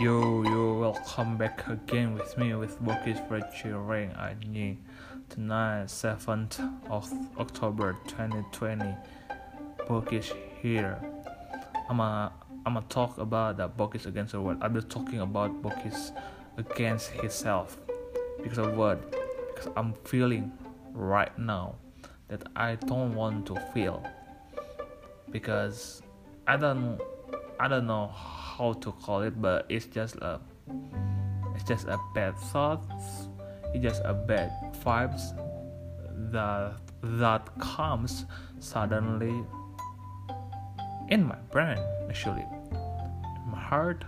You you will come back again with me with Bokis featuring Anyi tonight 7th of October 2020 Bokis here I'm a I'm gonna talk about the Bokis against the world. I've been talking about Bokis against himself because of what because I'm feeling right now that I don't want to feel because I don't I don't know how to call it but it's just a it's just a bad thoughts. it's just a bad vibes that that comes suddenly in my brain actually my heart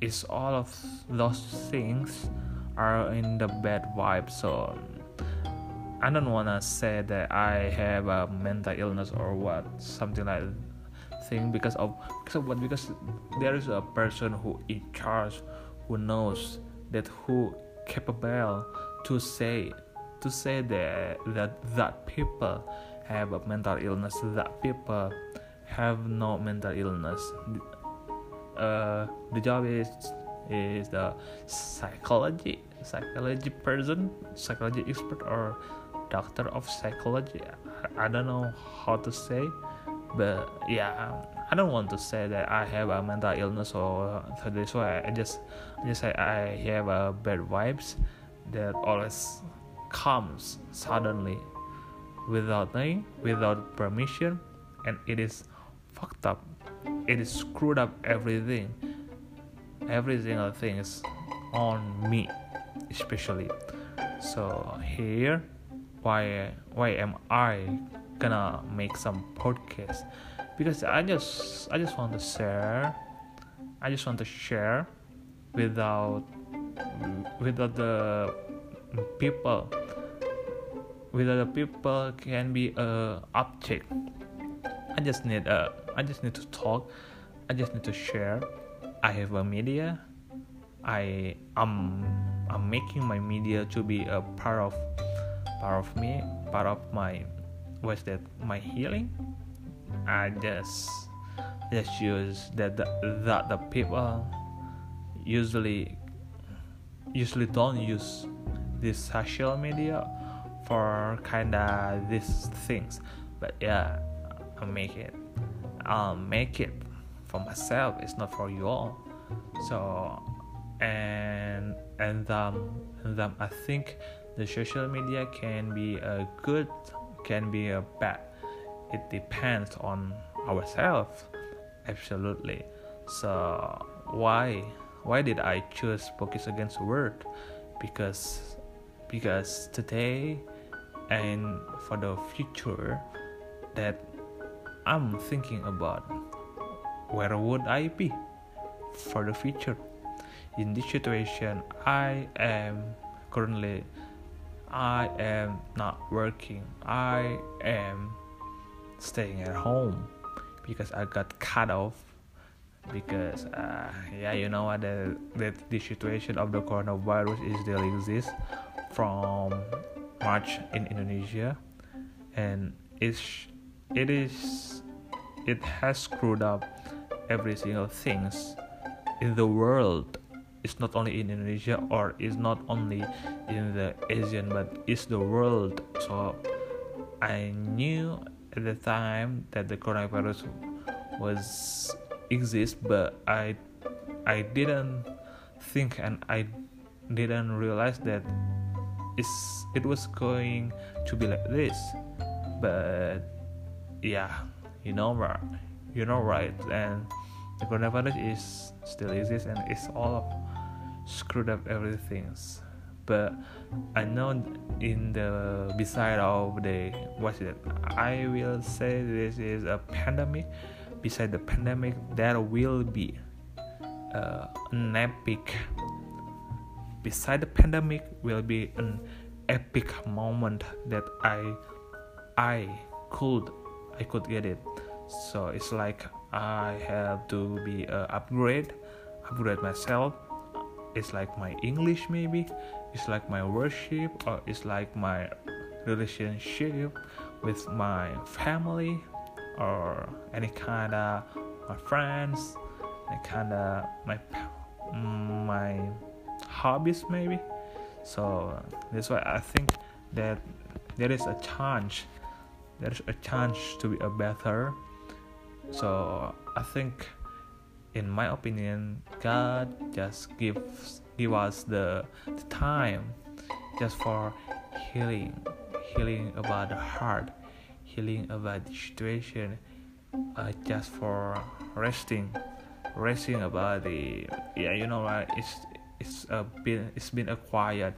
is all of those things are in the bad vibe so um, I don't wanna say that I have a mental illness or what something like thing because of because of what because there is a person who in charge who knows that who capable to say to say that that that people have a mental illness that people have no mental illness. Uh, the job is is the psychology psychology person psychology expert or doctor of psychology. I, I don't know how to say but yeah I don't want to say that I have a mental illness or so this way. I just just say I have a bad vibes that always comes suddenly without me without permission and it is fucked up. It is screwed up everything every single thing is on me especially. So here why why am I gonna make some podcast because I just I just want to share I just want to share without without the people without the people can be a object I just need a I just need to talk. I just need to share. I have a media. I am I'm making my media to be a part of part of me part of my what's that my healing. I just just use that the, that the people usually usually don't use this social media for kinda these things. But yeah I'll make it. I'll make it for myself. It's not for you all. So and and um and um I think the social media can be a good can be a bad it depends on ourselves absolutely. So why why did i choose Bokis against the world? Because because today and for the future that i'm thinking about where would i be for the future? In this situation i am currently i am not working. I am staying at home because I got cut off because uh, yeah you know what the, the the situation of the coronavirus is still exists from March in Indonesia. And it's it is it has screwed up every single things in the world it's not only in Indonesia or it's not only in the Asian but it's the world. So I knew at the time that the coronavirus was exist but i i didn't think and i didn't realize that it's, it was going to be like this. But yeah you know right you know right? And the coronavirus is still exists and it's all screwed up everything but I know in the beside of the what's it I will say this is a pandemic. Beside the pandemic there will be uh, an epic beside the pandemic will be an epic moment that I I could I could get it. So it's like I have to be uh, upgrade upgrade myself it's like my English maybe? It's like my worship or it's like my relationship with my family or any kind of my friends any kind of my my hobbies maybe? So that's why i think that there is a chance there is a chance to be a better. So i think in my opinion god just gives give us the, the time just for healing healing about the heart healing about the situation uh, just for resting resting about the yeah you know it's it's a been it's been acquired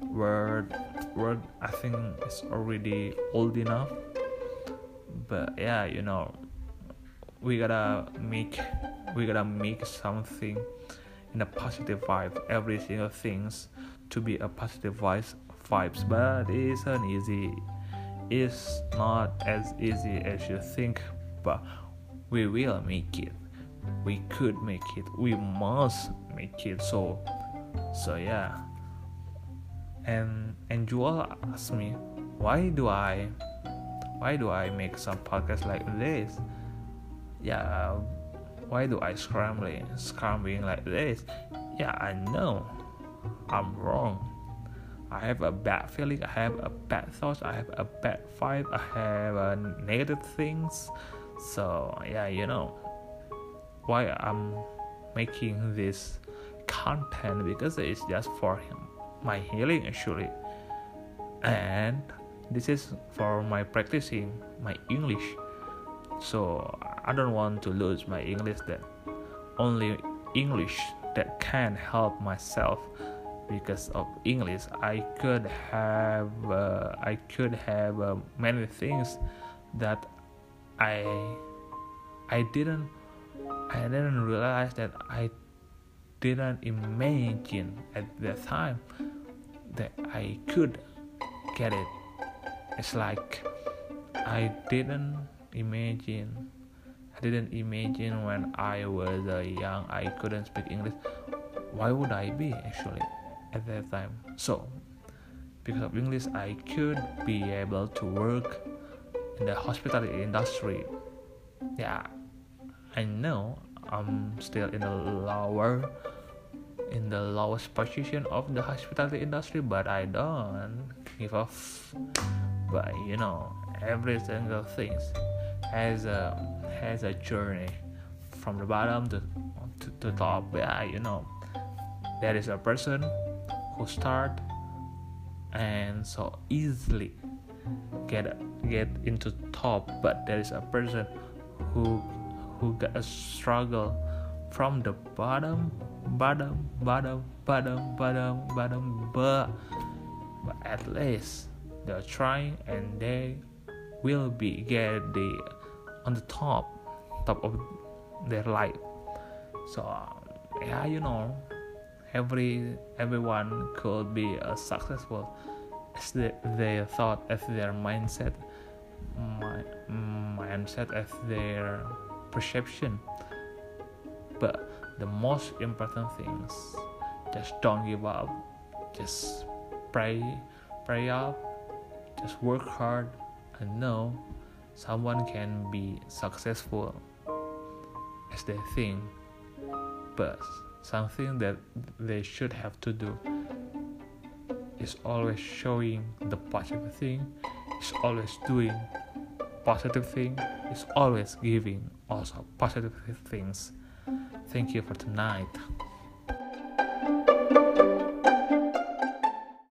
word word i think it's already old enough but yeah you know we gotta make we gotta make something in a positive vibe. Every single things to be a positive vibes vibes. But it isn't easy. It's not as easy as you think but we will make it. We could make it. We must make it. So so yeah. And and Joel asked me why do I why do I make some podcast like this yeah why do I scrambling scrambling like this? Yeah I know. I'm wrong. I have a bad feeling I have a bad thoughts I have a bad vibe I have uh, negative things. So yeah you know why I'm making this content because it's just for him, my healing actually. And this is for my practicing my English so I don't want to lose my English that only English that can help myself because of English I could have uh, I could have uh, many things that I I didn't I didn't realize that I didn't imagine at that time that I could get it. It's like I didn't imagine. I didn't imagine when I was uh, young I couldn't speak English. Why would I be actually at that time? So, because of English, I could be able to work in the hospitality industry. Yeah, I know I'm still in the lower in the lowest position of the hospitality industry but I don't give up but you know every single thing has a has a journey from the bottom to to, to top. Yeah you know there is a person who start and so easily get get into top. But there is a person who who got a struggle from the bottom bottom bottom bottom bottom bottom. But but at least they're trying and they will be get the on the top top of their life. So yeah you know every everyone could be a successful as the, their thought as their mindset my, mindset as their perception. But the most important things just don't give up. Just pray pray up. Just work hard. And know someone can be successful as they think but something that they should have to do is always showing the positive thing is always doing positive thing is always giving also positive things. Thank you for tonight.